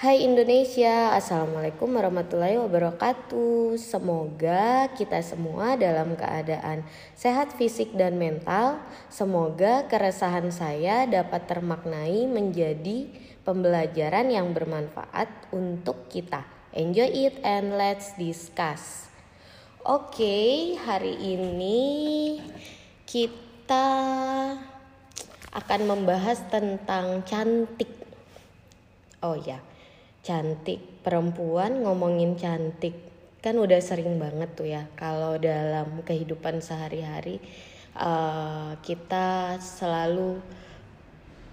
Hai Indonesia, Assalamualaikum warahmatullahi wabarakatuh. Semoga kita semua dalam keadaan sehat fisik dan mental. Semoga keresahan saya dapat termaknai menjadi pembelajaran yang bermanfaat untuk kita. Enjoy it and let's discuss. Oke, hari ini kita akan membahas tentang cantik. Oh ya, cantik. Perempuan ngomongin cantik. Kan udah sering banget tuh ya kalau dalam kehidupan sehari-hari uh, kita selalu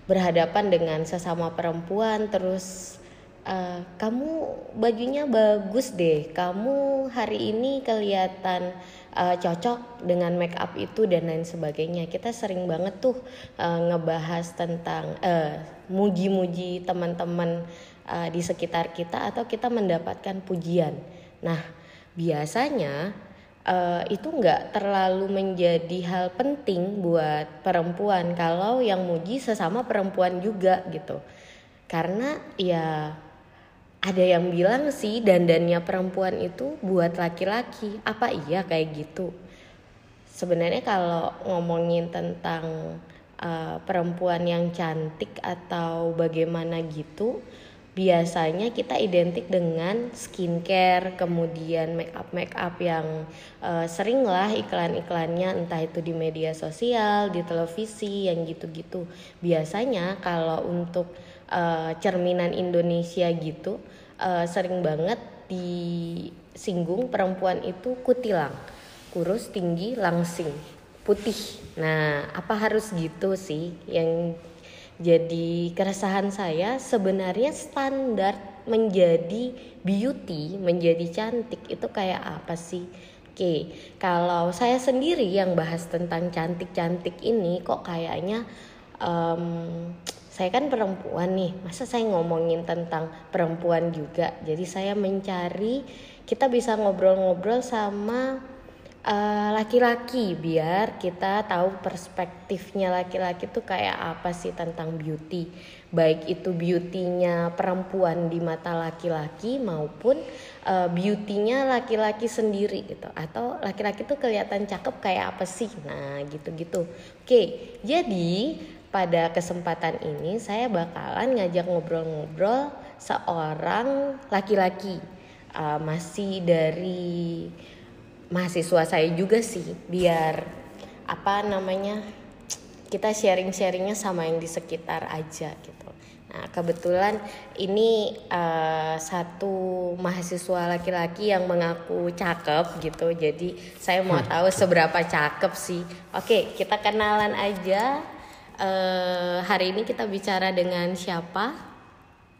berhadapan dengan sesama perempuan terus uh, kamu bajunya bagus deh. Kamu hari ini kelihatan uh, cocok dengan make up itu dan lain sebagainya. Kita sering banget tuh uh, ngebahas tentang uh, muji-muji teman-teman uh, di sekitar kita atau kita mendapatkan pujian. Nah, biasanya uh, itu nggak terlalu menjadi hal penting buat perempuan kalau yang muji sesama perempuan juga gitu. Karena ya ada yang bilang sih dandannya perempuan itu buat laki-laki. Apa iya kayak gitu? Sebenarnya kalau ngomongin tentang uh, perempuan yang cantik atau bagaimana gitu, biasanya kita identik dengan skincare, kemudian make up make up yang uh, sering lah iklan-iklannya entah itu di media sosial, di televisi yang gitu-gitu. Biasanya kalau untuk uh, cerminan Indonesia gitu uh, sering banget disinggung perempuan itu kutilang, kurus, tinggi, langsing, putih. Nah, apa harus gitu sih yang jadi keresahan saya sebenarnya standar menjadi beauty, menjadi cantik itu kayak apa sih? Oke, kalau saya sendiri yang bahas tentang cantik-cantik ini kok kayaknya um, saya kan perempuan nih, masa saya ngomongin tentang perempuan juga. Jadi saya mencari kita bisa ngobrol-ngobrol sama laki-laki uh, biar kita tahu perspektifnya laki-laki tuh kayak apa sih tentang beauty. Baik itu beautynya perempuan di mata laki-laki maupun uh, beautynya laki-laki sendiri gitu. Atau laki-laki tuh kelihatan cakep kayak apa sih? Nah gitu-gitu. Oke jadi pada kesempatan ini saya bakalan ngajak ngobrol-ngobrol seorang laki-laki. Uh, masih dari mahasiswa saya juga sih biar apa namanya kita sharing-sharingnya sama yang di sekitar aja gitu. Nah kebetulan ini uh, satu mahasiswa laki-laki yang mengaku cakep gitu, jadi saya mau tahu seberapa cakep sih. Oke kita kenalan aja. Uh, hari ini kita bicara dengan siapa?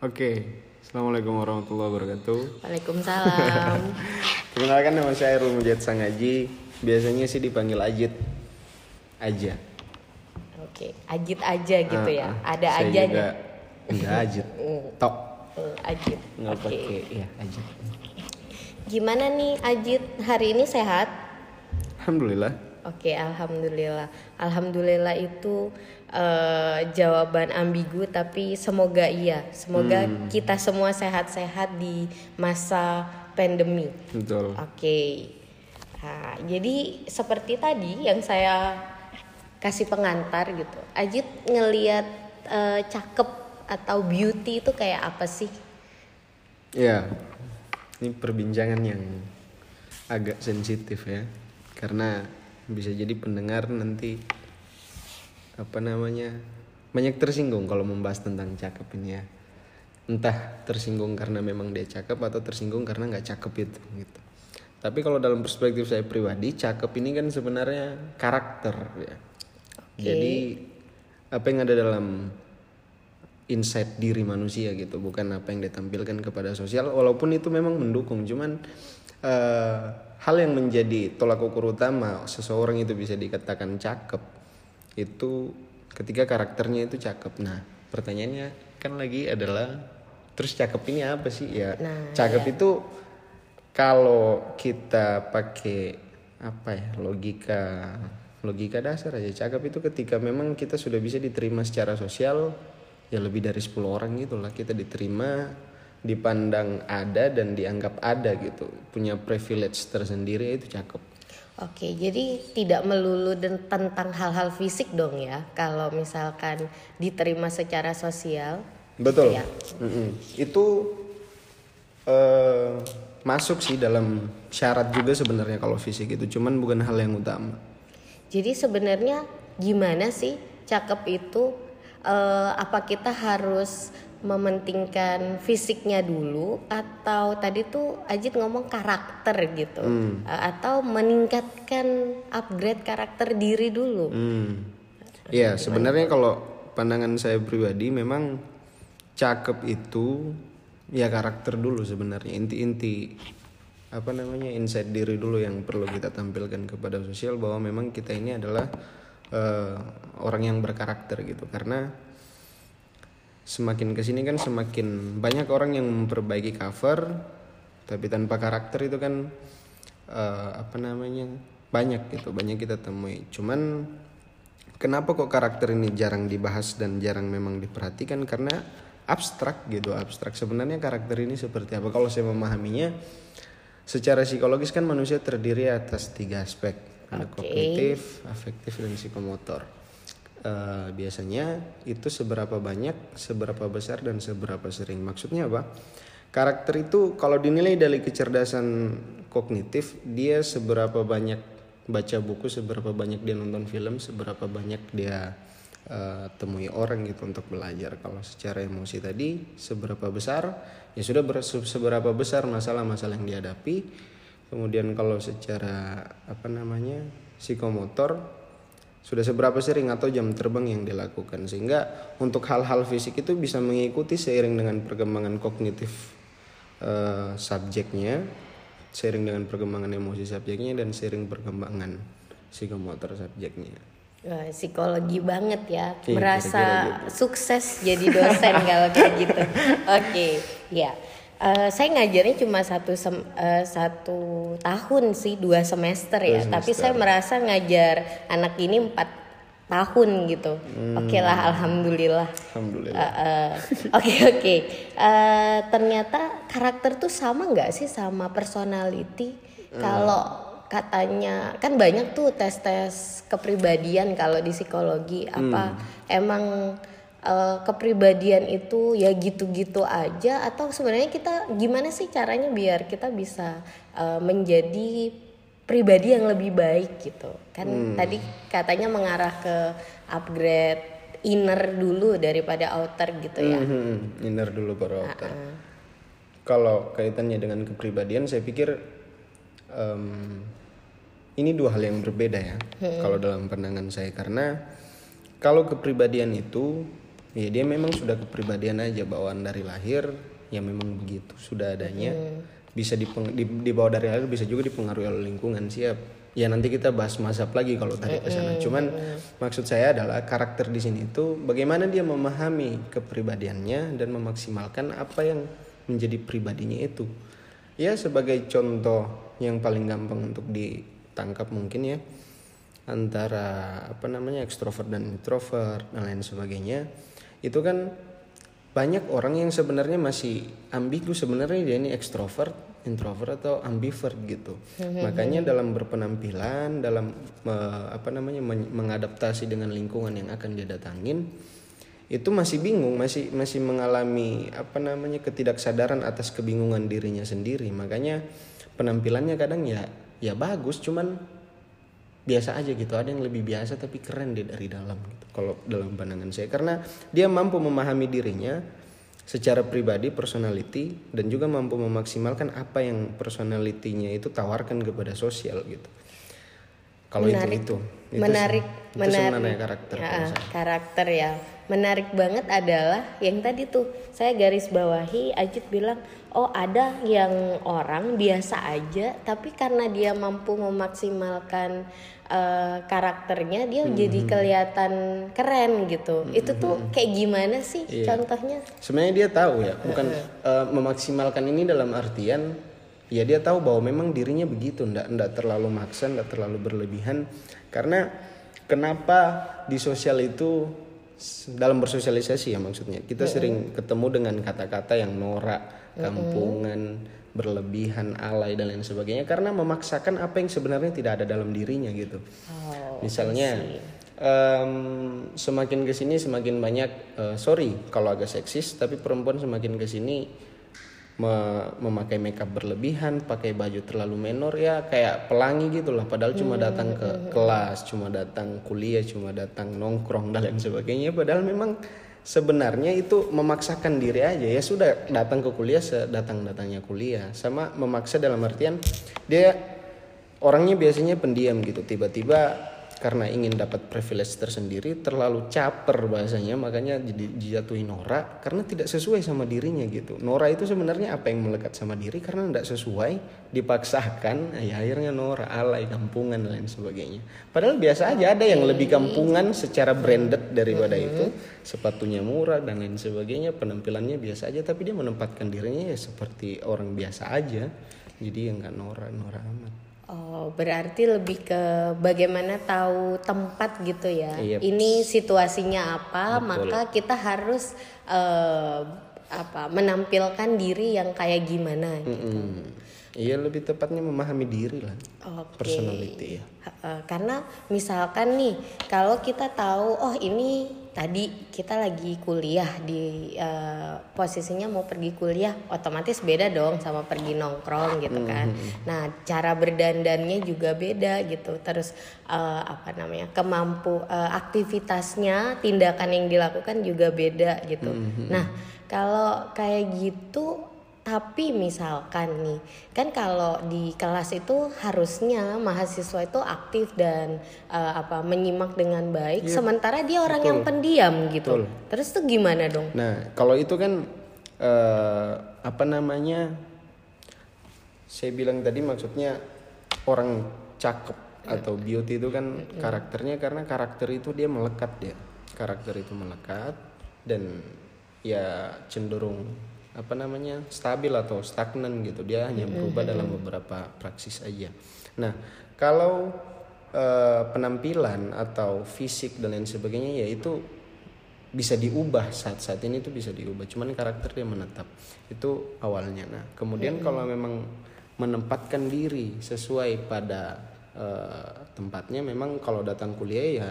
Oke, Assalamualaikum warahmatullahi wabarakatuh. Waalaikumsalam. Perkenalkan nama saya Irul Mujahid Sangaji. Biasanya sih dipanggil Ajit aja. Oke, Ajit aja gitu uh, ya. Ah, Ada saya aja juga enggak Ajit. Tok. Uh, Ajit. Enggak Oke. pakai iya Ajit. Gimana nih Ajit hari ini sehat? Alhamdulillah. Oke, alhamdulillah. Alhamdulillah itu uh, jawaban ambigu tapi semoga iya. Semoga Hmm. kita semua sehat-sehat di masa pandemi. Betul. Oke. Nah, jadi seperti tadi yang saya kasih pengantar gitu. Ajit ngeliat uh, cakep atau beauty itu kayak apa sih? Ya. Ini perbincangan yang agak sensitif ya. Karena bisa jadi pendengar nanti apa namanya? Banyak tersinggung kalau membahas tentang cakep ini ya. Entah tersinggung karena memang dia cakep atau tersinggung karena nggak cakep itu gitu. Tapi kalau dalam perspektif saya pribadi cakep ini kan sebenarnya karakter ya. Jadi apa yang ada dalam insight diri manusia gitu. Bukan apa yang ditampilkan kepada sosial walaupun itu memang mendukung. Cuman eh, hal yang menjadi tolak ukur utama seseorang itu bisa dikatakan cakep itu ketika karakternya itu cakep. Nah pertanyaannya kan lagi adalah terus cakep ini apa sih? Ya Nah, cakep itu kalau kita pakai apa ya logika logika dasar aja. Cakep itu ketika memang kita sudah bisa diterima secara sosial ya lebih dari 10 orang gitulah kita diterima dipandang ada dan dianggap ada gitu. Punya privilege tersendiri itu cakep Oke, jadi tidak melulu dan tentang hal-hal fisik dong ya. Kalau misalkan diterima secara sosial. betul ya. Mm-mm. itu eh, masuk sih dalam syarat juga sebenarnya kalau fisik itu cuman bukan hal yang utama Jadi sebenarnya gimana sih cakep itu? Eh, apa kita harus mementingkan fisiknya dulu atau tadi tuh Ajit ngomong karakter gitu Hmm. Eh, atau meningkatkan upgrade karakter diri dulu. Hmm. Iya, sebenarnya kalau pandangan saya pribadi memang cakep itu ya karakter dulu sebenarnya inti-inti apa namanya insight diri dulu yang perlu kita tampilkan kepada sosial bahwa memang kita ini adalah eh, orang yang berkarakter gitu karena semakin ke sini kan semakin banyak orang yang memperbaiki cover tapi tanpa karakter itu kan eh, apa namanya banyak gitu banyak kita temui. Cuman kenapa kok karakter ini jarang dibahas dan jarang memang diperhatikan? Karena abstrak gitu abstrak. Sebenarnya karakter ini seperti apa? Kalau saya memahaminya secara psikologis kan manusia terdiri atas tiga aspek. Ada kognitif afektif dan psikomotor Eh, biasanya itu seberapa banyak seberapa besar dan seberapa sering. Maksudnya apa? Karakter itu kalau dinilai dari kecerdasan kognitif dia seberapa banyak baca buku seberapa banyak dia nonton film seberapa banyak dia eh, temui orang gitu untuk belajar. Kalau secara emosi tadi seberapa besar? Ya sudah ber- seberapa besar masalah-masalah yang dihadapi. Kemudian kalau secara apa namanya psikomotor sudah seberapa sering atau jam terbang yang dilakukan sehingga untuk hal-hal fisik itu bisa mengikuti seiring dengan perkembangan kognitif eh, subjeknya seiring dengan perkembangan emosi subjeknya dan seiring perkembangan psikomotor subjeknya Wah, psikologi banget ya. Iya, Merasa kira-kira sukses jadi dosen kalau kayak gitu. Oke, ya. Eh, saya ngajarnya cuma satu sem- eh, satu tahun sih dua semester ya. Dua Tapi semester. saya merasa ngajar anak ini empat tahun gitu. Oke lah, alhamdulillah. alhamdulillah Eh, Oke oke. Eh, ternyata karakter tuh sama nggak sih sama personality? Kalau katanya kan banyak tuh tes-tes kepribadian kalau di psikologi apa emang eh, kepribadian itu ya gitu-gitu aja atau sebenarnya kita gimana sih caranya biar kita bisa eh, menjadi pribadi yang lebih baik gitu? Kan tadi katanya mengarah ke upgrade inner dulu daripada outer gitu ya. Mhm, inner dulu baru outer. Kalau kaitannya dengan kepribadian, saya pikir em, ini dua hal yang berbeda ya. Kalau dalam pandangan saya, karena kalau kepribadian itu, ya dia memang sudah kepribadian aja bawaan dari lahir, ya memang begitu sudah adanya. Bisa dipeng, di, dibawa dari lahir, bisa juga dipengaruhi oleh lingkungan siap. Ya nanti kita bahas mazhab lagi kalau tarik ke sana. Cuman maksud saya adalah karakter di sini itu bagaimana dia memahami kepribadiannya dan memaksimalkan apa yang menjadi pribadinya itu. Ya sebagai contoh yang paling gampang untuk ditangkap mungkin ya antara apa namanya ekstrovert dan introvert dan lain sebagainya itu kan banyak orang yang sebenarnya masih ambigu. Sebenarnya dia ini ekstrovert introvert atau ambivert gitu. Makanya dalam berpenampilan dalam eh, apa namanya men- mengadaptasi dengan lingkungan yang akan dia datangin itu masih bingung masih masih mengalami apa namanya ketidaksadaran atas kebingungan dirinya sendiri. Makanya penampilannya kadang ya ya bagus cuman biasa aja gitu ada yang lebih biasa tapi keren dia dari dalam gitu kalau dalam pandangan saya. Karena dia mampu memahami dirinya secara pribadi personality dan juga mampu memaksimalkan apa yang personalitinya itu tawarkan kepada sosial gitu. Kalau itu Menarik. itu. Itu menarik itu menarik. sebenarnya karakter Ya, karakter ya menarik banget adalah yang tadi tuh. Saya garis bawahi Ajit bilang oh ada yang orang biasa aja tapi karena dia mampu memaksimalkan eh, karakternya dia Hmm, jadi kelihatan keren gitu. Itu tuh kayak gimana sih Iya. contohnya? Sebenarnya dia tahu ya, bukan eh, memaksimalkan ini dalam artian ya dia tahu bahwa memang dirinya begitu, ndak ndak terlalu maksa, ndak terlalu berlebihan. Karena kenapa di sosial itu dalam bersosialisasi ya maksudnya. Kita sering ketemu dengan kata-kata yang norak kampungan berlebihan alay dan lain sebagainya karena memaksakan apa yang sebenarnya tidak ada dalam dirinya gitu. Oh, misalnya em, semakin ke sini semakin banyak eh, sorry kalau agak seksis tapi perempuan semakin ke sini memakai makeup berlebihan pakai baju terlalu menor ya kayak pelangi gitu lah. Padahal cuma datang ke kelas cuma datang kuliah cuma datang nongkrong dan lain sebagainya. Padahal memang sebenarnya itu memaksakan diri aja. Ya sudah datang ke kuliah sedatang datangnya kuliah. Sama memaksa dalam artian dia orangnya biasanya pendiam gitu. Tiba-tiba karena ingin dapat privilege tersendiri terlalu caper bahasanya makanya jadi dijatuhi Nora karena tidak sesuai sama dirinya gitu. Nora itu sebenarnya apa yang melekat sama diri? Karena tidak sesuai dipaksakan ya akhirnya Nora alay kampungan dan lain sebagainya. Padahal biasa aja ada yang lebih kampungan secara branded daripada itu. Sepatunya murah dan lain sebagainya penampilannya biasa aja tapi dia menempatkan dirinya ya seperti orang biasa aja. Jadi ya nggak Nora Nora amat Oh, berarti lebih ke bagaimana tahu tempat gitu ya. Iya. Ini situasinya apa, Betul. maka kita harus eh, apa menampilkan diri yang kayak gimana gitu. Mm-mm. Iya lebih tepatnya memahami diri lah. Oke. Personality ya. Karena misalkan nih, kalau kita tahu, oh ini tadi kita lagi kuliah di eh, posisinya mau pergi kuliah, otomatis beda dong sama pergi nongkrong gitu kan. Nah cara berdandannya juga beda gitu. Terus eh, apa namanya kemampu eh, aktivitasnya, tindakan yang dilakukan juga beda gitu. Nah kalau kayak gitu tapi misalkan nih, kan kalau di kelas itu harusnya mahasiswa itu aktif dan eh, apa menyimak dengan baik, sementara dia orang yang pendiam gitu. Betul. Terus tuh gimana dong? Nah kalau itu kan eh, apa namanya? Saya bilang tadi maksudnya orang cakep atau beauty itu kan karakternya karena karakter itu dia melekat ya. Karakter itu melekat dan ya cenderung apa namanya stabil atau stagnan gitu. Dia hanya berubah dalam beberapa praksis aja. Nah kalau eh, penampilan atau fisik dan lain sebagainya ya itu bisa diubah. Saat-saat ini tuh bisa diubah. Cuman karakter dia menetap. Itu awalnya. Nah kemudian kalau memang menempatkan diri sesuai pada eh, tempatnya memang kalau datang kuliah ya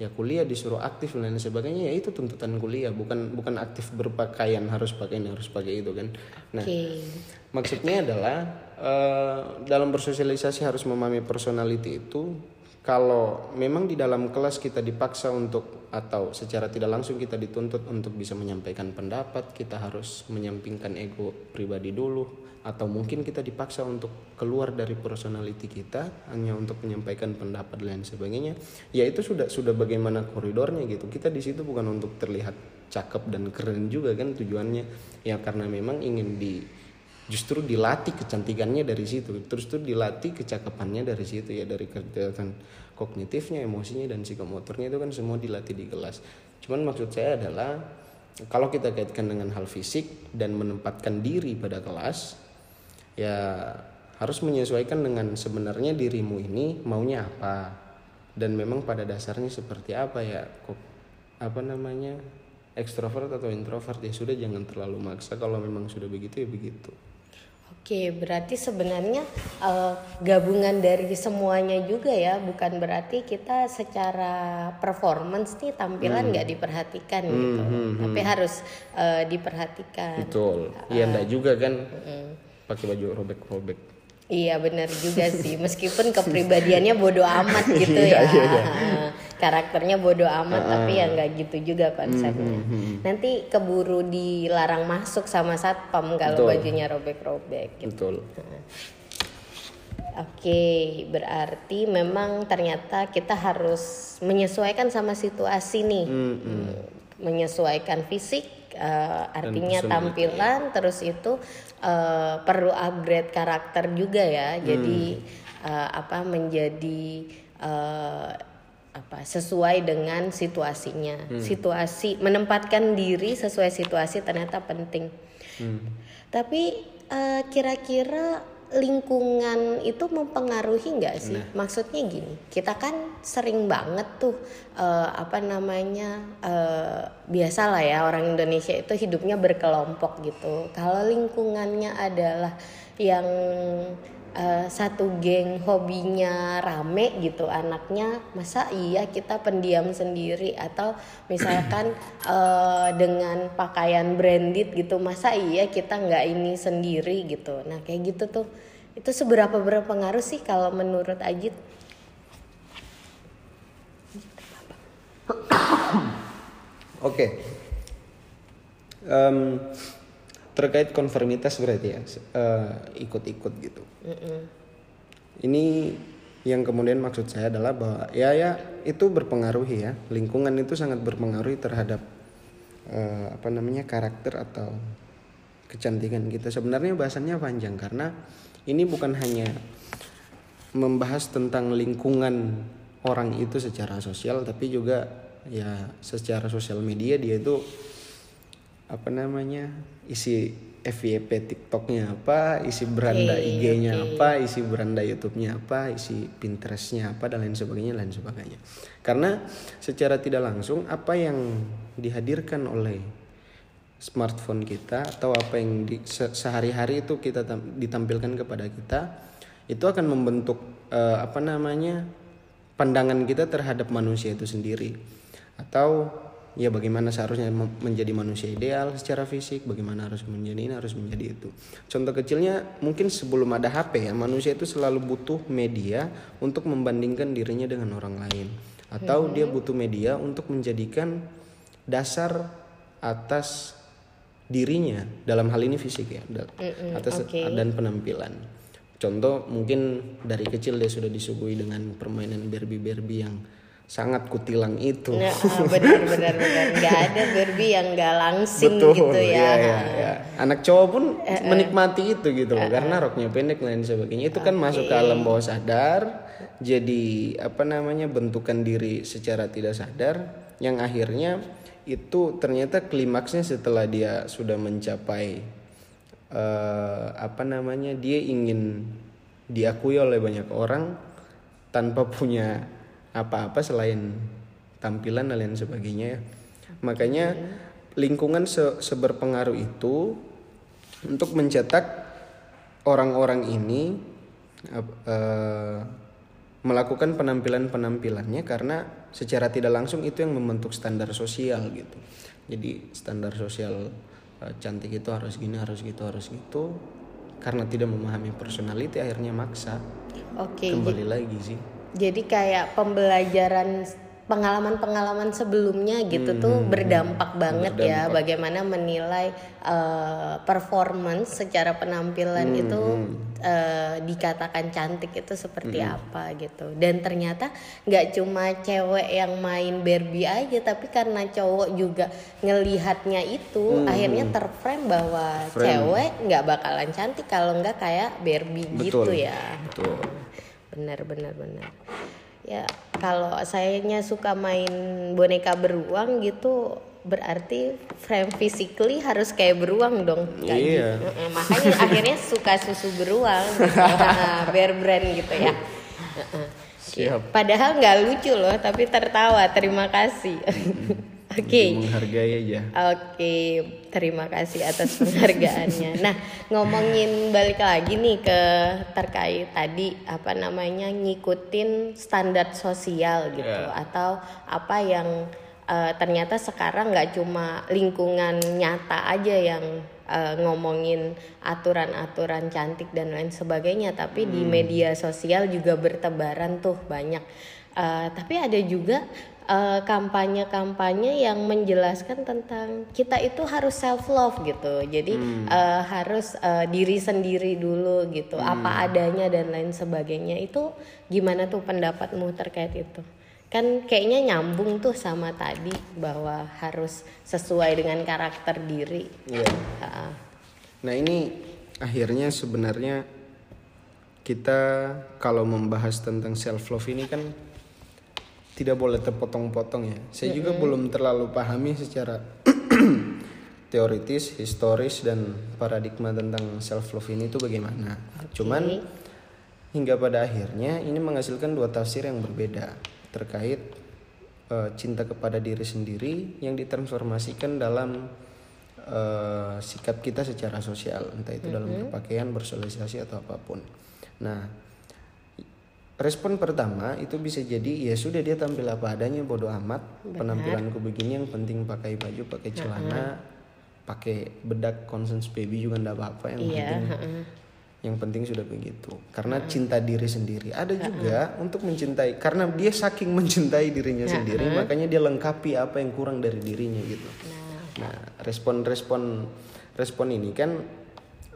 ya kuliah disuruh aktif dan lain sebagainya ya itu tuntutan kuliah bukan bukan aktif berpakaian harus pakai ini harus pakai itu kan nah Oke. Maksudnya adalah eh, dalam bersosialisasi harus memahami personality itu kalau memang di dalam kelas kita dipaksa untuk atau secara tidak langsung kita dituntut untuk bisa menyampaikan pendapat, kita harus menyampingkan ego pribadi dulu atau mungkin kita dipaksa untuk keluar dari personality kita hanya untuk menyampaikan pendapat lain sebagainya. Ya itu sudah sudah bagaimana koridornya gitu. Kita di situ bukan untuk terlihat cakep dan keren juga kan tujuannya ya karena memang ingin di justru dilatih kecantikannya dari situ terus tuh dilatih kecakapannya dari situ ya dari kegiatan kognitifnya emosinya dan psikomotornya itu kan semua dilatih di kelas cuman maksud saya adalah kalau kita kaitkan dengan hal fisik dan menempatkan diri pada kelas ya harus menyesuaikan dengan sebenarnya dirimu ini maunya apa. Dan memang pada dasarnya seperti apa ya kok apa namanya ekstrovert atau introvert ya sudah jangan terlalu maksa. Kalau memang sudah begitu ya begitu. Oke, berarti sebenarnya eh, gabungan dari semuanya juga ya, bukan berarti kita secara performance nih tampilan nggak diperhatikan gitu, tapi harus eh, diperhatikan. betul. Iya enggak juga kan pakai baju robek-robek. Iya benar juga sih, meskipun kepribadiannya bodoh amat gitu Iya, ya, karakternya bodoh amat, tapi ya nggak gitu juga konsepnya. Nanti keburu dilarang masuk sama satpam kalau Betul. bajunya robek-robek. Gitu. betul. Oke, berarti memang ternyata kita harus menyesuaikan sama situasi nih, Hmm, menyesuaikan fisik, eh, artinya tampilan, terus itu eh, perlu upgrade karakter juga ya. Jadi eh, apa menjadi eh, apa sesuai dengan situasinya, situasi menempatkan diri sesuai situasi ternyata penting. Tapi eh, kira-kira lingkungan itu mempengaruhi nggak sih? Maksudnya gini, kita kan sering banget tuh eh, apa namanya eh, biasa lah ya orang Indonesia itu hidupnya berkelompok gitu. Kalau lingkungannya adalah yang eh, satu geng hobinya rame gitu anaknya, masa iya kita pendiam sendiri atau misalkan eh, dengan pakaian branded gitu, masa iya kita nggak ini sendiri gitu. Nah kayak gitu tuh itu seberapa berpengaruh sih kalau menurut Ajit? Oke. Em, terkait konformitas berarti ya eh, ikut-ikut gitu. Ini yang kemudian maksud saya adalah bahwa ya ya itu berpengaruhi ya lingkungan itu sangat berpengaruhi terhadap eh, apa namanya karakter atau kecantikan kita. Sebenarnya bahasannya panjang karena ini bukan hanya membahas tentang lingkungan orang itu secara sosial tapi juga ya secara sosial media dia itu apa namanya isi FYP TikToknya apa, isi beranda IG-nya oke. apa, isi beranda YouTube-nya apa, isi Pinterest-nya apa dan lain sebagainya lain sebagainya. Karena secara tidak langsung apa yang dihadirkan oleh smartphone kita atau apa yang di, se- sehari-hari itu kita tam- ditampilkan kepada kita itu akan membentuk eh, apa namanya pandangan kita terhadap manusia itu sendiri atau ya bagaimana seharusnya menjadi manusia ideal secara fisik bagaimana harus menjadi ini harus menjadi itu. Contoh kecilnya mungkin sebelum ada HP ya manusia itu selalu butuh media untuk membandingkan dirinya dengan orang lain. Atau dia butuh media untuk menjadikan dasar atas dirinya dalam hal ini fisik ya atas oke. dan penampilan. Contoh mungkin dari kecil dia sudah disuguhi dengan permainan Barbie Barbie yang sangat kutilang itu Nah, ah, benar benar nggak ada Barbie yang nggak langsing gitu ya. iya, iya, iya. Anak cowok pun menikmati itu gitu loh, karena roknya pendek lain sebagainya. Itu kan masuk ke alam bawah sadar, jadi apa namanya bentukan diri secara tidak sadar, yang akhirnya itu ternyata klimaksnya setelah dia sudah mencapai eh, apa namanya dia ingin diakui oleh banyak orang tanpa punya apa-apa selain tampilan dan lain sebagainya ya. Makanya lingkungan se- seberpengaruh itu untuk mencetak orang-orang ini eh, melakukan penampilan-penampilannya karena secara tidak langsung itu yang membentuk standar sosial gitu. Jadi standar sosial eh, cantik itu harus gini, harus gitu, harus gitu. Karena tidak memahami personality akhirnya maksa. Oke, Kembali lagi sih. Jadi kayak pembelajaran pengalaman-pengalaman sebelumnya gitu tuh berdampak banget ya. Bagaimana menilai eh, performance secara penampilan itu eh, dikatakan cantik itu seperti apa gitu. Dan ternyata nggak cuma cewek yang main Barbie aja tapi karena cowok juga ngelihatnya itu akhirnya terframe bahwa cewek nggak bakalan cantik kalau nggak kayak Barbie gitu Betul. ya. Betul. Benar benar benar ya kalau sayanya suka main boneka beruang gitu berarti frame physically harus kayak beruang dong Iya. gitu. Makanya akhirnya suka susu beruang gitu. Nah, bear brand gitu ya. Siap. padahal nggak lucu loh tapi tertawa terima kasih oke Menghargai aja. Oke, terima kasih atas penghargaannya. Nah, ngomongin balik lagi nih ke terkait tadi apa namanya ngikutin standar sosial gitu Ya. atau apa yang eh, ternyata sekarang nggak cuma lingkungan nyata aja yang eh, ngomongin aturan-aturan cantik dan lain sebagainya, tapi di media sosial juga bertebaran tuh banyak. Eh, tapi ada juga eh, kampanye-kampanye yang menjelaskan tentang kita itu harus self love gitu. Jadi eh, harus eh, diri sendiri dulu gitu, apa adanya dan lain sebagainya. Itu gimana tuh pendapatmu terkait itu? Kan kayaknya nyambung tuh sama tadi bahwa harus sesuai dengan karakter diri. Iya. Ha-ha. Nah ini akhirnya sebenarnya kita kalau membahas tentang self love ini kan tidak boleh terpotong-potong ya. Saya juga belum terlalu pahami secara teoritis, historis dan paradigma tentang self love ini itu bagaimana. Cuman hingga pada akhirnya ini menghasilkan dua tafsir yang berbeda terkait uh, cinta kepada diri sendiri yang ditransformasikan dalam uh, sikap kita secara sosial, entah itu dalam berpakaian, bersosialisasi atau apa pun. Nah, respon pertama itu bisa jadi ya sudah dia tampil apa adanya bodoh amat. Benar. penampilanku begini yang penting pakai baju pakai celana pakai bedak consens baby juga ndak apa-apa yang Iya, penting heeh. yang penting sudah begitu. Karena cinta diri sendiri. Ada juga untuk mencintai karena dia saking mencintai dirinya sendiri makanya dia lengkapi apa yang kurang dari dirinya gitu. Nah respon-respon respon ini kan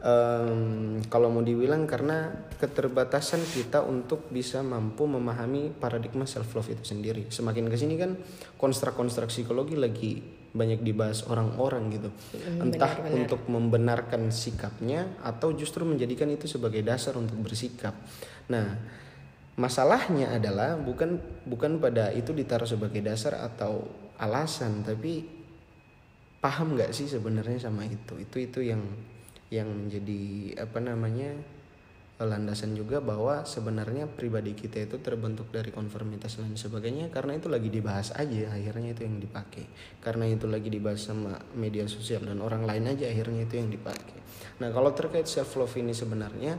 em, kalau mau dibilang karena keterbatasan kita untuk bisa mampu memahami paradigma self love itu sendiri. Semakin ke sini kan konstruk-konstruk psikologi lagi banyak dibahas orang-orang gitu. Entah untuk membenarkan sikapnya atau justru menjadikan itu sebagai dasar untuk bersikap. Nah masalahnya adalah bukan bukan pada itu ditaruh sebagai dasar atau alasan tapi paham nggak sih sebenarnya sama itu? Itu itu yang yang menjadi apa namanya landasan juga bahwa sebenarnya pribadi kita itu terbentuk dari konformitas dan sebagainya karena itu lagi dibahas aja akhirnya itu yang dipakai. Karena itu lagi dibahas sama media sosial dan orang lain aja akhirnya itu yang dipakai. Nah kalau terkait self love ini sebenarnya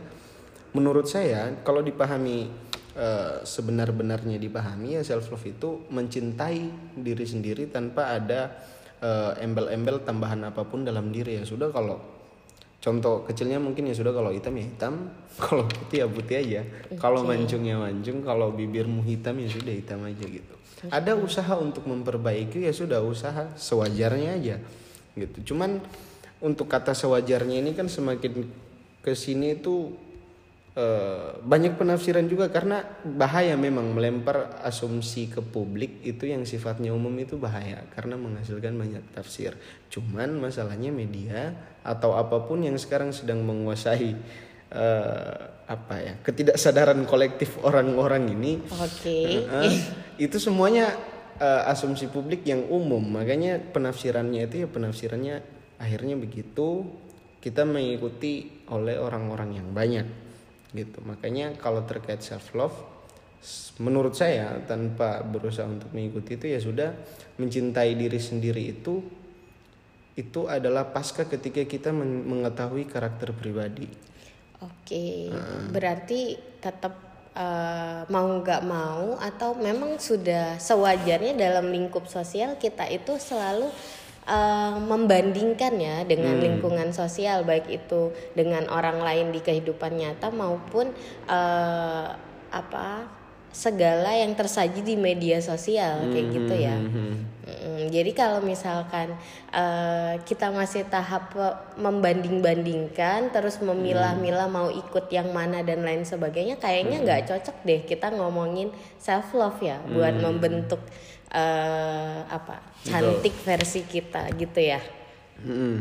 menurut saya kalau dipahami eh, sebenar-benarnya dipahami ya self love itu mencintai diri sendiri tanpa ada eh, embel-embel tambahan apa pun dalam diri. Ya sudah kalau contoh kecilnya mungkin ya sudah kalau hitam ya hitam kalau putih ya putih aja. Kalau mancung ya mancung kalau bibirmu hitam ya sudah hitam aja gitu. Ada usaha untuk memperbaiki ya sudah usaha sewajarnya aja gitu. Cuman untuk kata sewajarnya ini kan semakin ke sini itu eh, banyak penafsiran juga karena bahaya memang melempar asumsi ke publik itu yang sifatnya umum itu bahaya karena menghasilkan banyak tafsir. Cuman masalahnya media atau apa pun yang sekarang sedang menguasai eh, apa ya ketidaksadaran kolektif orang-orang ini Oke. eh, itu semuanya eh, asumsi publik yang umum makanya penafsirannya itu ya penafsirannya akhirnya begitu kita mengikuti oleh orang-orang yang banyak gitu. Makanya kalau terkait self love menurut saya tanpa berusaha untuk mengikuti itu ya sudah mencintai diri sendiri itu itu adalah pasca ketika kita men- mengetahui karakter pribadi. Oke, berarti tetap eh, mau nggak mau atau memang sudah sewajarnya dalam lingkup sosial kita itu selalu eh, membandingkan ya dengan lingkungan sosial baik itu dengan orang lain di kehidupan nyata maupun eh, apa segala yang tersaji di media sosial kayak gitu ya. Mm, jadi kalau misalkan eh, kita masih tahap membanding-bandingkan, terus memilah-milah mau ikut yang mana dan lain sebagainya, kayaknya nggak cocok deh kita ngomongin self love ya, buat membentuk eh, apa cantik versi kita gitu ya. Mm-mm.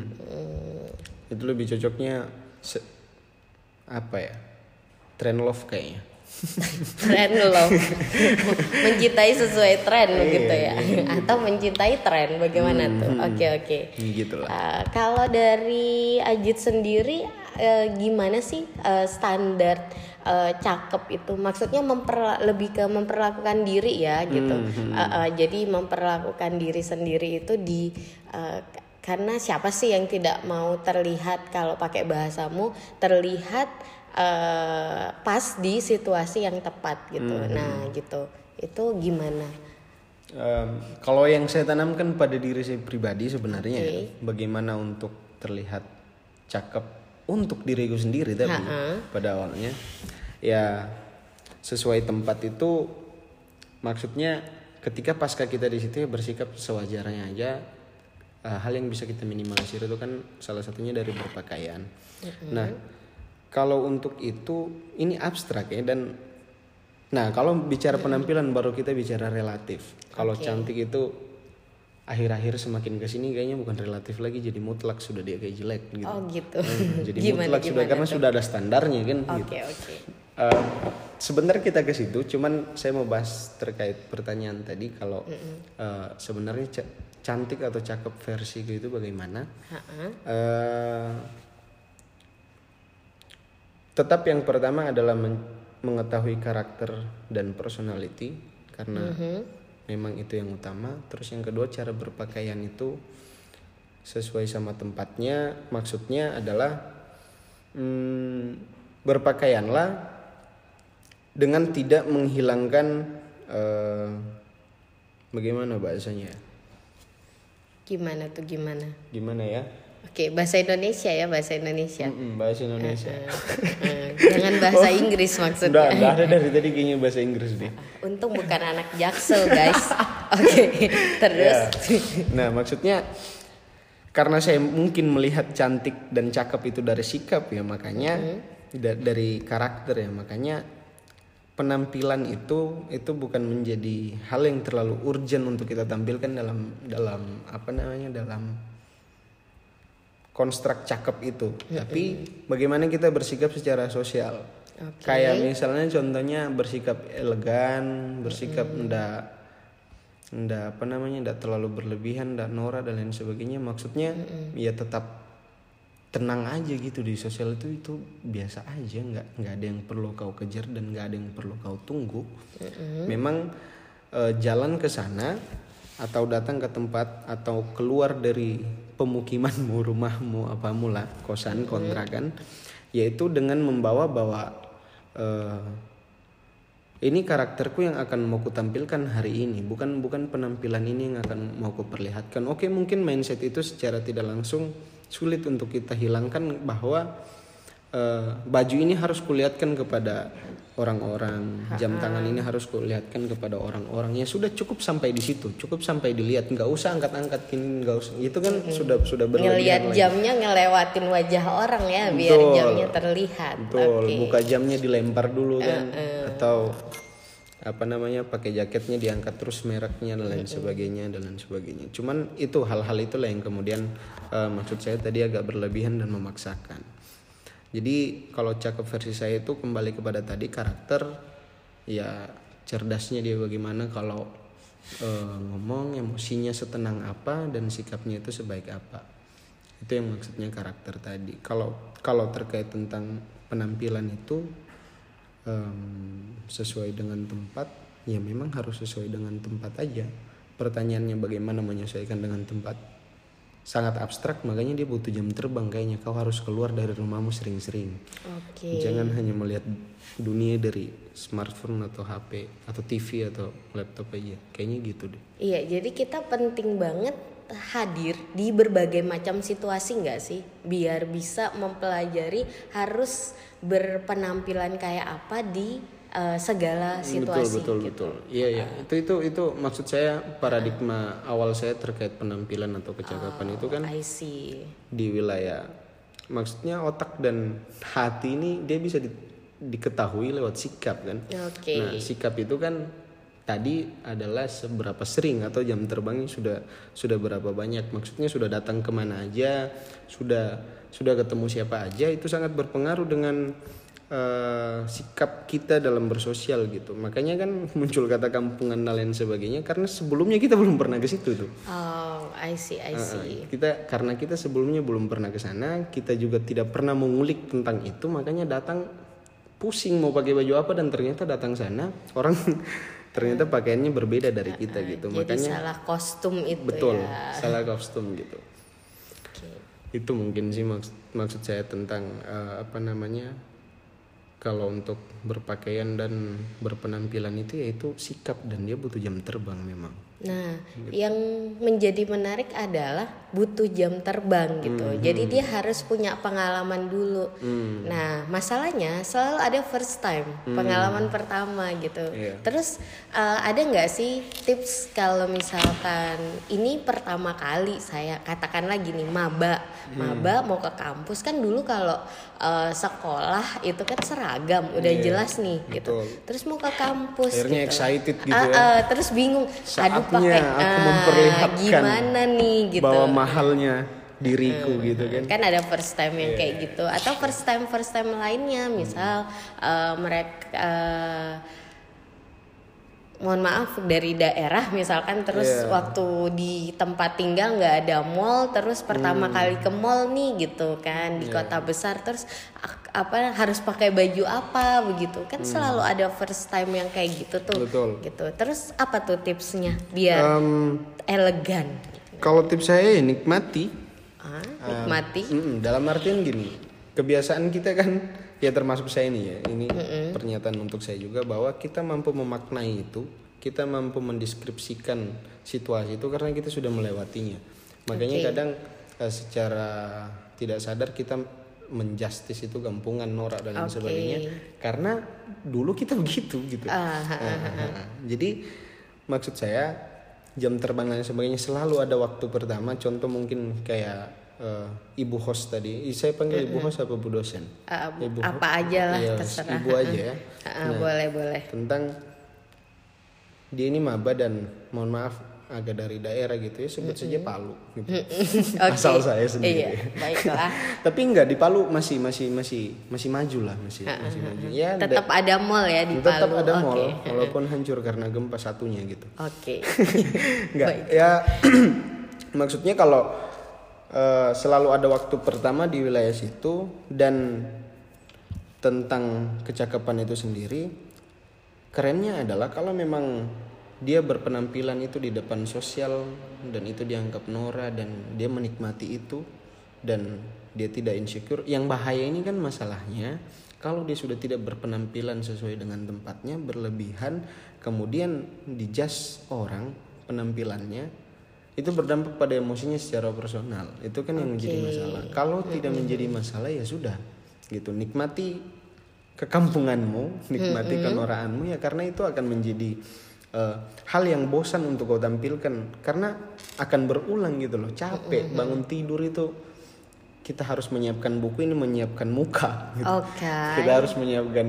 itu lebih cocoknya apa ya trend love kayaknya Tren love, mencintai sesuai tren begitu ya, atau mencintai tren bagaimana tuh? Oke oke. gitu lah Uh, kalau dari Ajit sendiri uh, gimana sih uh, standar uh, cakep itu? Maksudnya memperla- lebih ke memperlakukan diri ya gitu. Uh, uh, jadi memperlakukan diri sendiri itu di uh, karena siapa sih yang tidak mau terlihat kalau pakai bahasamu terlihat uh, pas di situasi yang tepat gitu. Nah gitu. Itu gimana? Em, kalau yang saya tanamkan pada diri saya pribadi sebenarnya ya, Oke. bagaimana untuk terlihat cakep untuk diriku sendiri tapi Ha-ha. pada awalnya ya sesuai tempat itu maksudnya ketika pasca kita di situ ya bersikap sewajarnya aja eh, hal yang bisa kita minimalisir itu kan salah satunya dari berpakaian. Nah, kalau untuk itu ini abstrak ya dan nah kalau bicara penampilan baru kita bicara relatif. Kalau cantik itu akhir-akhir semakin ke sini kayaknya bukan relatif lagi jadi mutlak sudah dia kayak jelek gitu. Oh gitu. Hmm, jadi Gimana, mutlak sudah gimana karena sudah ada standarnya kan Oke gitu. oke. Eh, sebentar kita ke situ, cuman saya mau bahas terkait pertanyaan tadi kalau eh, sebenarnya ca- cantik atau cakep versi itu bagaimana Ha-ha. Eh, tetap yang pertama adalah men- mengetahui karakter dan personality karena memang itu yang utama. Terus yang kedua cara berpakaian itu sesuai sama tempatnya. Maksudnya adalah hmm, berpakaianlah dengan tidak menghilangkan eh, bagaimana bahasanya? Gimana tuh gimana? gimana ya Oke, bahasa Indonesia ya, bahasa Indonesia. Mm-mm, bahasa Indonesia Eh, Jangan bahasa Inggris Udah, maksudnya. udah ada dari tadi kayaknya bahasa Inggris deh. Untung bukan anak jaksel, guys. Oke, terus. Ya. Nah, maksudnya karena saya mungkin melihat cantik dan cakep itu dari sikap ya, makanya da- dari karakter ya, makanya penampilan itu itu bukan menjadi hal yang terlalu urgent untuk kita tampilkan dalam dalam apa namanya dalam konstruk cakep itu. Tapi bagaimana kita bersikap secara sosial. Oke. Kayak misalnya contohnya bersikap elegan, bersikap ndak ndak apa namanya ndak terlalu berlebihan, ndak norak dan lain sebagainya. Maksudnya ya tetap tenang aja gitu di sosial itu itu biasa aja nggak nggak ada yang perlu kau kejar dan nggak ada yang perlu kau tunggu memang eh, jalan ke sana atau datang ke tempat atau keluar dari pemukimanmu rumahmu apa mula kosan kontrakan yaitu dengan membawa bahwa eh, ini karakterku yang akan mau kutampilkan hari ini bukan bukan penampilan ini yang akan mau kuperlihatkan. Oke mungkin mindset itu secara tidak langsung sulit untuk kita hilangkan bahwa eh, baju ini harus kulihatkan kepada orang-orang jam tangan ini harus kulihatkan kepada orang-orang ya sudah cukup sampai di situ cukup sampai dilihat nggak usah angkat-angkat gini nggak usah itu kan sudah sudah berlebihan Ngeliat lagi. jamnya ngelewatin wajah orang ya, biar Betul. jamnya terlihat. Betul, Oke. buka jamnya dilempar dulu kan atau apa namanya pakai jaketnya diangkat terus mereknya dan lain sebagainya dan lain sebagainya. Cuman itu hal-hal itulah yang kemudian eh, maksud saya tadi agak berlebihan dan memaksakan. Jadi kalau cakep versi saya itu kembali kepada tadi karakter ya cerdasnya dia bagaimana kalau eh, ngomong emosinya setenang apa dan sikapnya itu sebaik apa. Itu yang maksudnya karakter tadi. Kalau kalau terkait tentang penampilan itu em, sesuai dengan tempat ya memang harus sesuai dengan tempat aja. Pertanyaannya bagaimana menyesuaikan dengan tempat sangat abstrak makanya dia butuh jam terbang kayaknya. Kau harus keluar dari rumahmu sering-sering. Oke. jangan hanya melihat dunia dari smartphone atau HP atau TV atau laptop aja. Kayaknya gitu deh. Iya, jadi kita penting banget hadir di berbagai macam situasi nggak sih, biar bisa mempelajari harus berpenampilan kayak apa di eh, segala situasi. betul betul gitu. betul iya iya itu itu itu maksud saya paradigma awal saya terkait penampilan atau kecakapan itu kan I see. di wilayah maksudnya otak dan hati ini dia bisa di- diketahui lewat sikap kan Oke. nah sikap itu kan tadi adalah seberapa sering atau jam terbangnya sudah sudah berapa banyak maksudnya sudah datang ke mana aja sudah sudah ketemu siapa aja itu sangat berpengaruh dengan eh, sikap kita dalam bersosial gitu makanya kan muncul kata kampungan dan lain sebagainya karena sebelumnya kita belum pernah ke situ tuh Oh, I see, I see. kita karena kita sebelumnya belum pernah ke sana kita juga tidak pernah mengulik tentang itu makanya datang pusing mau pakai baju apa dan ternyata datang sana orang ternyata pakaiannya berbeda dari kita gitu Jadi makanya salah kostum itu betul ya. salah kostum gitu Oke. itu mungkin sih maksud, maksud saya tentang eh, apa namanya kalau untuk berpakaian dan berpenampilan itu yaitu sikap dan dia butuh jam terbang memang Nah, yang menjadi menarik adalah butuh jam terbang gitu. Jadi dia harus punya pengalaman dulu. Nah, masalahnya selalu ada first time, pengalaman pertama gitu. Iya. Terus eh, ada nggak sih tips kalau misalkan ini pertama kali saya katakanlah gini maba, maba mau ke kampus kan dulu kalau eh, sekolah itu kan seragam, udah jelas nih gitu. betul. Terus mau ke kampus Akhirnya gitu. excited gitu Ah, ya. ah, terus bingung aduh saatnya pakai aku ah, memperlihatkan gimana nih gitu. bahwa mahalnya diriku gitu kan. kan ada first time yang Iya. kayak gitu. Atau first time first time lainnya misal eh, mereka eh, mohon maaf dari daerah misalkan terus Iya. waktu di tempat tinggal nggak ada mall terus pertama Hmm. kali ke mall nih gitu kan di kota besar terus apa harus pakai baju apa begitu kan selalu ada first time yang kayak gitu tuh Hmm. Betul. gitu terus apa tuh tipsnya biar Em, elegan kalau tips saya ya nikmati ah, nikmati Mm-mm, dalam artian gini, kebiasaan kita kan ya termasuk saya ini ya, ini pernyataan untuk saya juga bahwa kita mampu memaknai itu, kita mampu mendeskripsikan situasi itu karena kita sudah melewatinya. Makanya Oke. kadang eh, secara tidak sadar kita menjustis itu gampungan norak dan lain Oke. sebagainya karena dulu kita begitu gitu. Ah, ah, Jadi maksud saya jam terbang dan sebagainya selalu ada waktu pertama. Contoh mungkin kayak eh, ibu host tadi. Saya panggil ibu host apa bu dosen? Bu- Ibu apa aja lah Iya, terserah Ibu aja ya. Ah, ah, boleh boleh Tentang dia ini maba dan mohon maaf agak dari daerah gitu ya sebut saja Palu gitu. Oke. Asal saya sendiri. iya baiklah Tapi enggak di Palu masih masih masih masih maju lah masih masih maju. Ya da- tetap ada mall ya di tetap Palu ada oke mall walaupun hancur karena gempa satunya gitu. oke Enggak. Ya maksudnya kalau eh, selalu ada waktu pertama di wilayah situ dan tentang kecakapan itu sendiri kerennya adalah kalau memang dia berpenampilan itu di depan sosial dan itu dianggap Nora dan dia menikmati itu dan dia tidak insecure. Yang bahaya ini kan masalahnya kalau dia sudah tidak berpenampilan sesuai dengan tempatnya berlebihan kemudian dijudge orang penampilannya itu berdampak pada emosinya secara personal. Itu kan yang menjadi masalah. Kalau tidak menjadi masalah ya sudah gitu. Nikmati kekampunganmu, nikmati kenoraanmu ya karena itu akan menjadi eh, hal yang bosan untuk kau tampilkan karena akan berulang gitu loh. Capek bangun tidur itu kita harus menyiapkan buku ini menyiapkan muka gitu. oke Kita harus menyiapkan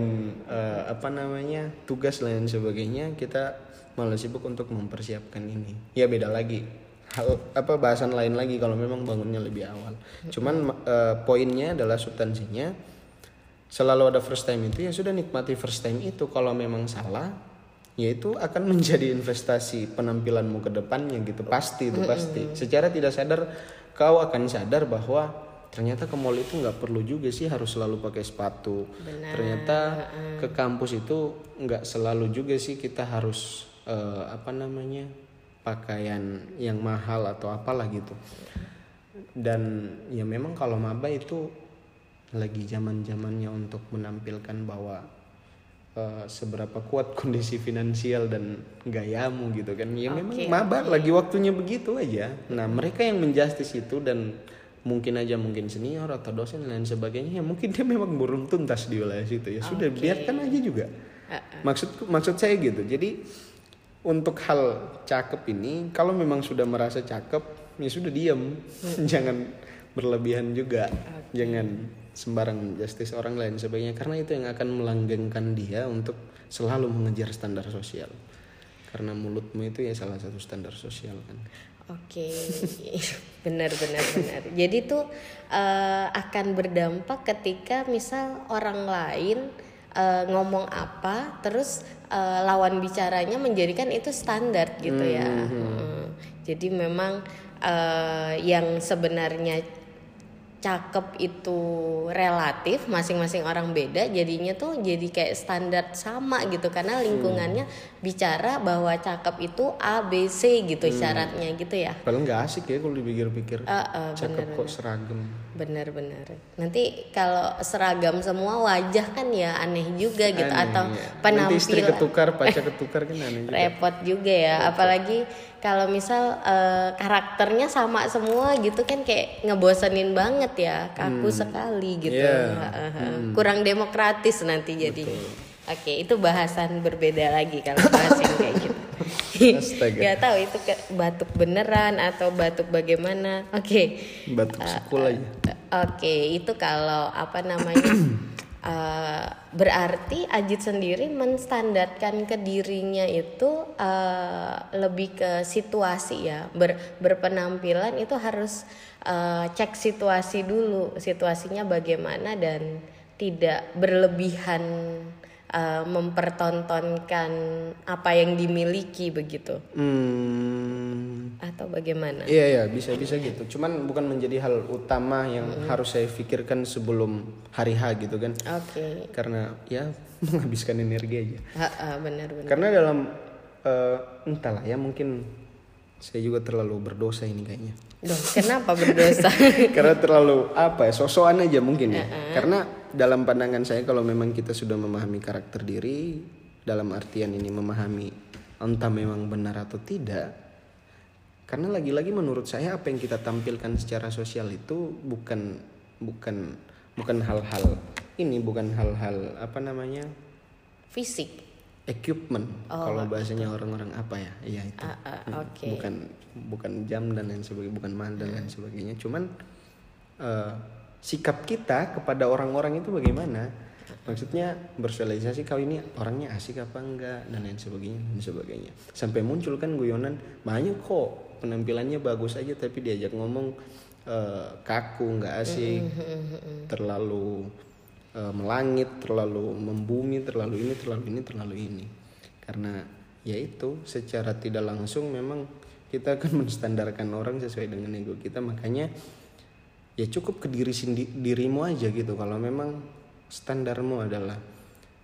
eh, apa namanya tugas lain sebagainya. Kita malah sibuk untuk mempersiapkan ini. Ya beda lagi. Hal apa bahasan lain lagi kalau memang bangunnya lebih awal. Cuman eh, poinnya adalah substansinya selalu ada first time itu ya sudah nikmati first time itu. Kalau memang salah ya itu akan menjadi investasi penampilanmu ke depannya gitu. Pasti itu pasti. Secara tidak sadar kau akan sadar bahwa ternyata ke mall itu nggak perlu juga sih harus selalu pakai sepatu. Ternyata ke kampus itu nggak selalu juga sih kita harus eh, apa namanya pakaian yang mahal atau apalah gitu. Dan ya memang kalau maba itu lagi zaman zamannya untuk menampilkan bahwa eh, seberapa kuat kondisi finansial dan gayamu gitu kan. Ya memang Oke, maba lagi waktunya begitu aja. Nah mereka yang menjustis itu dan mungkin aja mungkin senior atau dosen dan lain sebagainya ya mungkin dia memang burung tuntas di wilayah situ. Ya sudah biarkan aja juga. Maksud maksud saya gitu. Jadi untuk hal cakep ini kalau memang sudah merasa cakep ya sudah diam jangan berlebihan juga. Jangan sembarang justice orang lain sebagainya karena itu yang akan melanggengkan dia untuk selalu mengejar standar sosial. Karena mulutmu itu ya salah satu standar sosial kan? Oke, benar benar benar. Jadi tuh eh, akan berdampak ketika misal orang lain eh, ngomong apa, terus eh, lawan bicaranya menjadikan itu standar gitu ya. Hmm. Jadi memang eh, yang sebenarnya cakep itu relatif masing-masing orang beda jadinya tuh jadi kayak standar sama gitu. Karena lingkungannya bicara bahwa cakep itu A B C gitu syaratnya gitu ya. Padahal nggak asik ya kalau dipikir-pikir. Eh, eh, cakep kok seragam. Benar-benar nanti kalau seragam semua wajah kan ya aneh juga gitu Aneh, atau ya. nanti istri penampilan. ketukar pacar ketukar kan aneh juga. Repot juga ya apalagi kalau misal eh, karakternya sama semua gitu kan kayak ngebosenin banget ya kaku sekali gitu. Iya. Heeh. kurang demokratis nanti jadi oke itu bahasan berbeda lagi kalau bahas yang kayak gitu. Nggak tahu itu ke batuk beneran atau batuk bagaimana. Oke. Batuk sekul aja. Oke, itu kalau apa namanya eh, berarti Ajit sendiri menstandarkan ke dirinya itu eh, lebih ke situasi ya, Ber- berpenampilan itu harus eh, cek situasi dulu, situasinya bagaimana dan tidak berlebihan uh, mempertontonkan apa yang dimiliki begitu Hmm, atau bagaimana? iya iya bisa bisa gitu. Cuman bukan menjadi hal utama yang harus saya pikirkan sebelum hari H gitu kan. Oke, Karena ya menghabiskan energi aja. Ha, ha, benar-benar. Karena dalam eh, entahlah ya mungkin saya juga terlalu berdosa ini kayaknya. Dong, kenapa berdosa? Karena terlalu apa ya sosokan aja mungkin ya. Karena dalam pandangan saya kalau memang kita sudah memahami karakter diri dalam artian ini memahami entah memang benar atau tidak. Karena lagi-lagi menurut saya apa yang kita tampilkan secara sosial itu bukan bukan bukan hal-hal ini bukan hal-hal apa namanya Fisik. equipment kalau bahasanya orang-orang apa ya iya itu Ah, ah, Hmm, Oke. bukan bukan jam dan lain sebagainya bukan mahal dan lain sebagainya cuman eh, sikap kita kepada orang-orang itu bagaimana? Maksudnya bersosialisasi kau ini orangnya asik apa enggak dan lain sebagainya dan sebagainya. Sampai muncul kan guyonan banyak kok penampilannya bagus aja tapi diajak ngomong eh, kaku nggak asik terlalu eh, melangit terlalu membumi terlalu ini terlalu ini terlalu ini. Karena yaitu secara tidak langsung memang kita akan menstandarkan orang sesuai dengan ego kita. Makanya ya cukup ke diri sendi- dirimu aja gitu. Kalau memang standarmu adalah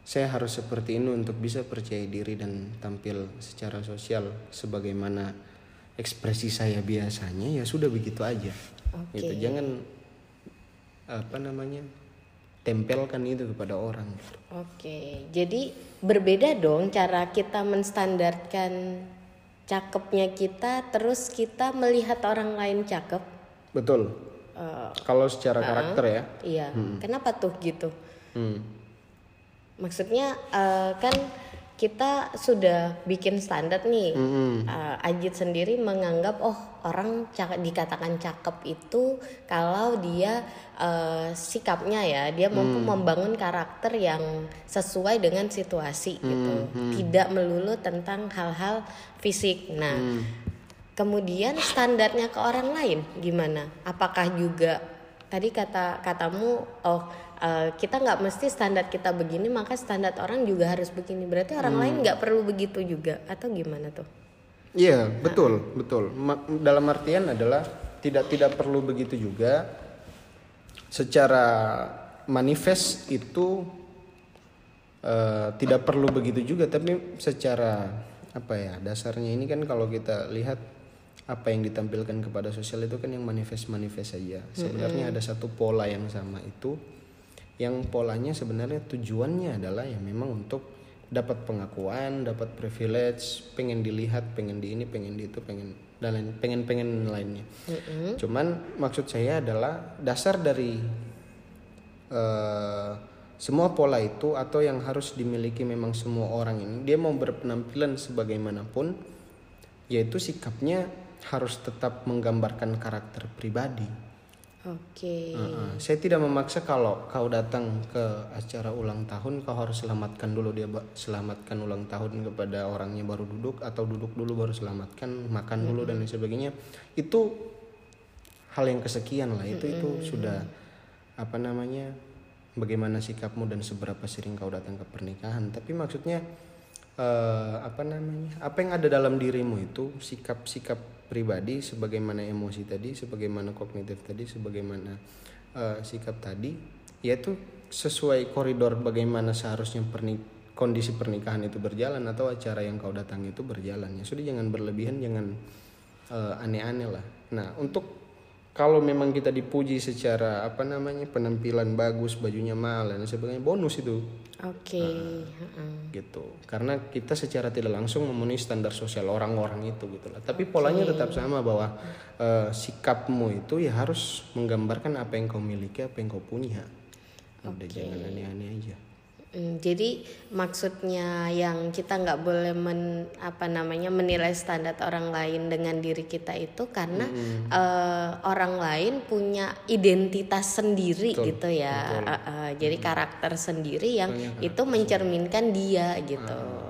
saya harus seperti ini untuk bisa percaya diri dan tampil secara sosial sebagaimana ekspresi saya biasanya ya sudah begitu aja. Oke. gitu. Jangan apa namanya tempelkan itu kepada orang. Oke, jadi berbeda dong cara kita menstandarkan cakepnya kita, terus kita melihat orang lain cakep. betul Eh, kalau secara karakter ya iya, kenapa tuh gitu? hmm. Maksudnya eh, kan kita sudah bikin standar nih. Mm-mm. Eh, Ajit sendiri menganggap oh orang cak- dikatakan cakep itu kalau dia eh, sikapnya ya dia mampu membangun karakter yang sesuai dengan situasi gitu. Tidak melulu tentang hal-hal fisik. Nah, kemudian standarnya ke orang lain gimana? Apakah juga tadi kata katamu oh eh, kita nggak mesti standar kita begini maka standar orang juga harus begini berarti orang lain nggak perlu begitu juga atau gimana tuh Iya betul betul. Ma- dalam artian adalah tidak tidak perlu begitu juga. Secara manifest itu eh, tidak perlu begitu juga, tapi secara apa ya dasarnya ini kan kalau kita lihat apa yang ditampilkan kepada sosial itu kan yang manifest manifest saja. Sebenarnya ada satu pola yang sama itu, yang polanya sebenarnya tujuannya adalah ya memang untuk dapat pengakuan, dapat privilege, pengen dilihat, pengen di ini, pengen di itu, pengen dan lain, pengen pengen lainnya. Cuman maksud saya adalah dasar dari eh, semua pola itu atau yang harus dimiliki memang semua orang ini, dia mau berpenampilan sebagaimanapun, yaitu sikapnya harus tetap menggambarkan karakter pribadi. oke. Heeh. Saya tidak memaksa kalau kau datang ke acara ulang tahun kau harus selamatkan dulu dia selamatkan ulang tahun kepada orangnya baru duduk atau duduk dulu baru selamatkan makan dulu dan lain sebagainya. Itu hal yang kesekian lah. Itu itu sudah apa namanya bagaimana sikapmu dan seberapa sering kau datang ke pernikahan. Tapi maksudnya eh, apa namanya apa yang ada dalam dirimu itu sikap-sikap pribadi sebagaimana emosi tadi sebagaimana kognitif tadi sebagaimana eh, sikap tadi yaitu sesuai koridor bagaimana seharusnya pernik kondisi pernikahan itu berjalan atau acara yang kau datangi itu berjalan. Ya sudah jangan berlebihan jangan eh, aneh-aneh lah. Nah untuk kalau memang kita dipuji secara apa namanya penampilan bagus bajunya mahal dan sebagainya bonus itu. Oke heeh. gitu. Karena kita secara tidak langsung memenuhi standar sosial orang-orang itu gitu lah. Tapi polanya tetap sama bahwa eh, sikapmu itu ya harus menggambarkan apa yang kau miliki apa yang kau punya. Udah jangan aneh-aneh aja Hmm, jadi maksudnya yang kita nggak boleh men, apa namanya menilai standar orang lain dengan diri kita itu karena eh, orang lain punya identitas sendiri gitu ya. Eh, eh, jadi karakter sendiri yang itu mencerminkan dia gitu. Oke.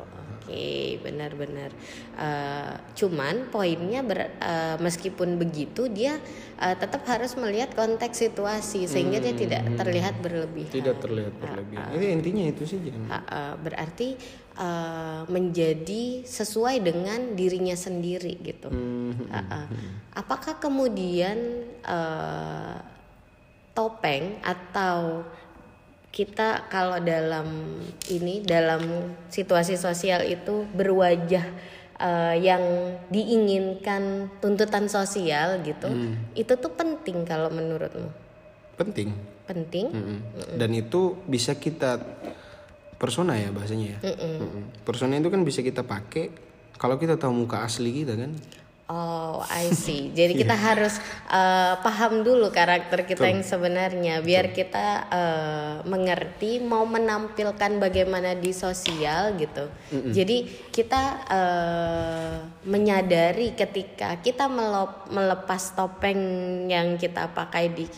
Oke, benar-benar. Uh, cuman poinnya ber, uh, meskipun begitu dia uh, tetap harus melihat konteks situasi sehingga hmm, dia tidak hmm. terlihat berlebihan. Tidak terlihat berlebihan. Uh, uh, Ini intinya itu sih jangan. Uh, uh, berarti uh, menjadi sesuai dengan dirinya sendiri gitu. Hmm, uh, uh. Apakah kemudian uh, topeng atau kita kalau dalam ini dalam situasi sosial itu berwajah uh, yang diinginkan tuntutan sosial gitu hmm. itu tuh penting kalau menurutmu penting penting mm -mm. dan itu bisa kita persona ya bahasanya ya mm -mm. Mm -mm. persona itu kan bisa kita pakai kalau kita tahu muka asli kita kan Oh, I see. Jadi kita yeah. harus uh, paham dulu karakter kita Tuh. yang sebenarnya, biar Tuh. kita uh, mengerti mau menampilkan bagaimana di sosial gitu. Mm -mm. Jadi kita uh, menyadari ketika kita melop, melepas topeng yang kita pakai di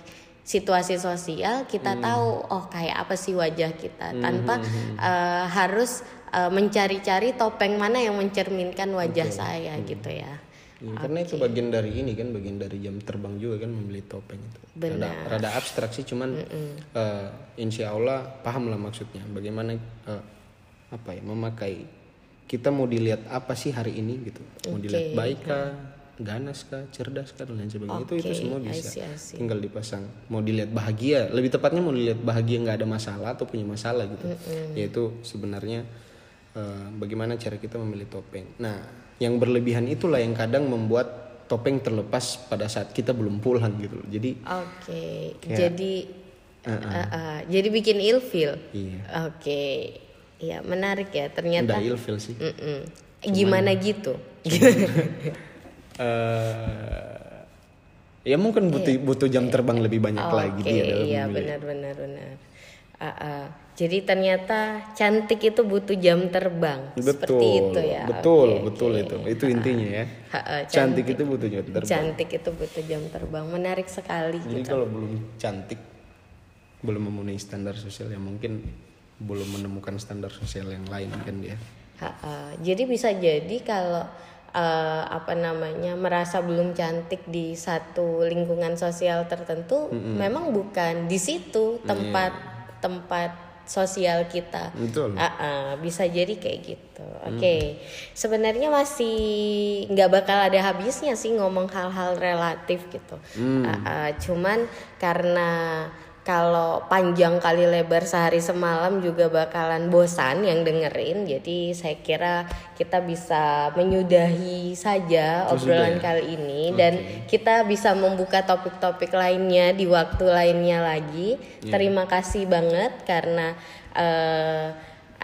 situasi sosial, kita mm. tahu oh kayak apa sih wajah kita, tanpa uh, harus uh, mencari-cari topeng mana yang mencerminkan wajah okay. saya mm. gitu ya. Ya, okay. Karena itu bagian dari ini kan, bagian dari jam terbang juga kan membeli topeng itu. Benar. Rada, rada abstrak sih, cuman mm -mm. Uh, insya Allah paham lah maksudnya. Bagaimana uh, apa ya memakai kita mau dilihat apa sih hari ini gitu. Mau okay. dilihat baik kah, ganas kah, cerdas kah dan lain sebagainya. Okay. Itu itu semua bisa. I see, I see. Tinggal dipasang. Mau dilihat bahagia, lebih tepatnya mau dilihat bahagia nggak ada masalah atau punya masalah gitu. Mm -mm. Yaitu sebenarnya uh, bagaimana cara kita memilih topeng. Nah yang berlebihan itulah yang kadang membuat topeng terlepas pada saat kita belum pulang gitu loh. Jadi Oke. Okay. Jadi uh -uh. Uh, uh, jadi bikin ilfil. Iya. Oke. Okay. Ya, menarik ya ternyata. Udah ilfil sih. Mm -mm. Gimana gitu? uh, ya mungkin butuh yeah. butuh jam terbang lebih banyak okay, lagi dia dalam Iya, benar benar benar. Uh, uh. Jadi ternyata cantik itu butuh jam terbang. Betul. Seperti itu ya. Betul, okay, betul okay. itu. Itu intinya ya. Ha, ha, cantik, cantik itu butuh jam terbang. Cantik itu butuh jam terbang. Menarik sekali. Jadi gitu. kalau belum cantik, belum memenuhi standar sosial ya mungkin belum menemukan standar sosial yang lain kan dia. Ha, ha. Jadi bisa jadi kalau uh, apa namanya merasa belum cantik di satu lingkungan sosial tertentu, mm -hmm. memang bukan di situ tempat yeah. tempat sosial kita. Betul. Uh, uh, bisa jadi kayak gitu. Oke. Okay. Hmm. Sebenarnya masih nggak bakal ada habisnya sih ngomong hal-hal relatif gitu. Hmm. Uh, uh, cuman karena kalau panjang kali lebar sehari semalam juga bakalan bosan yang dengerin jadi saya kira kita bisa menyudahi saja obrolan ya? kali ini okay. dan kita bisa membuka topik-topik lainnya di waktu lainnya lagi yeah. terima kasih banget karena uh,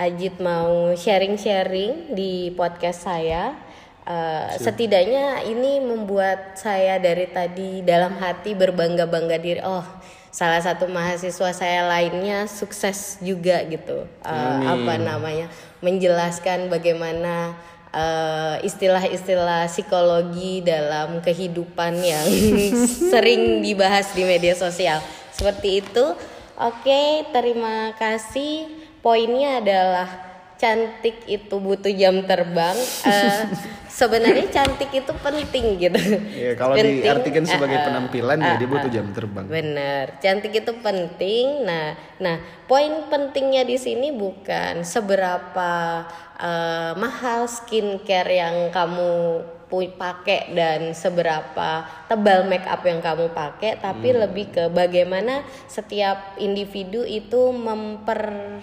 Ajit mau sharing-sharing di podcast saya Uh, setidaknya ini membuat saya dari tadi dalam hati berbangga-bangga diri. Oh, salah satu mahasiswa saya lainnya sukses juga gitu. Uh, apa namanya menjelaskan bagaimana eh, istilah-istilah psikologi dalam kehidupan yang sering dibahas di media sosial. Seperti itu. Oke terima kasih. Poinnya adalah cantik itu butuh jam terbang uh, sebenarnya cantik itu penting gitu. Ya, kalau penting, diartikan sebagai uh, penampilan uh, ya dia butuh jam terbang. bener. Cantik itu penting. Nah nah poin pentingnya di sini bukan seberapa uh, mahal skincare yang kamu pakai dan seberapa tebal make up yang kamu pakai tapi hmm. lebih ke bagaimana setiap individu itu memper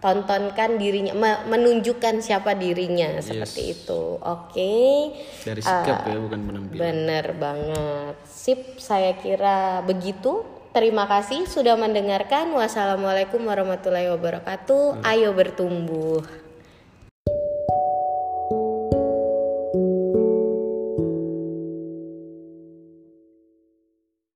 tontonkan dirinya menunjukkan siapa dirinya seperti itu. Oke. Okay. dari sikap uh, ya bukan penampilan. bener banget. Sip saya kira begitu. Terima kasih sudah mendengarkan. Wassalamualaikum warahmatullahi wabarakatuh. Hmm. ayo bertumbuh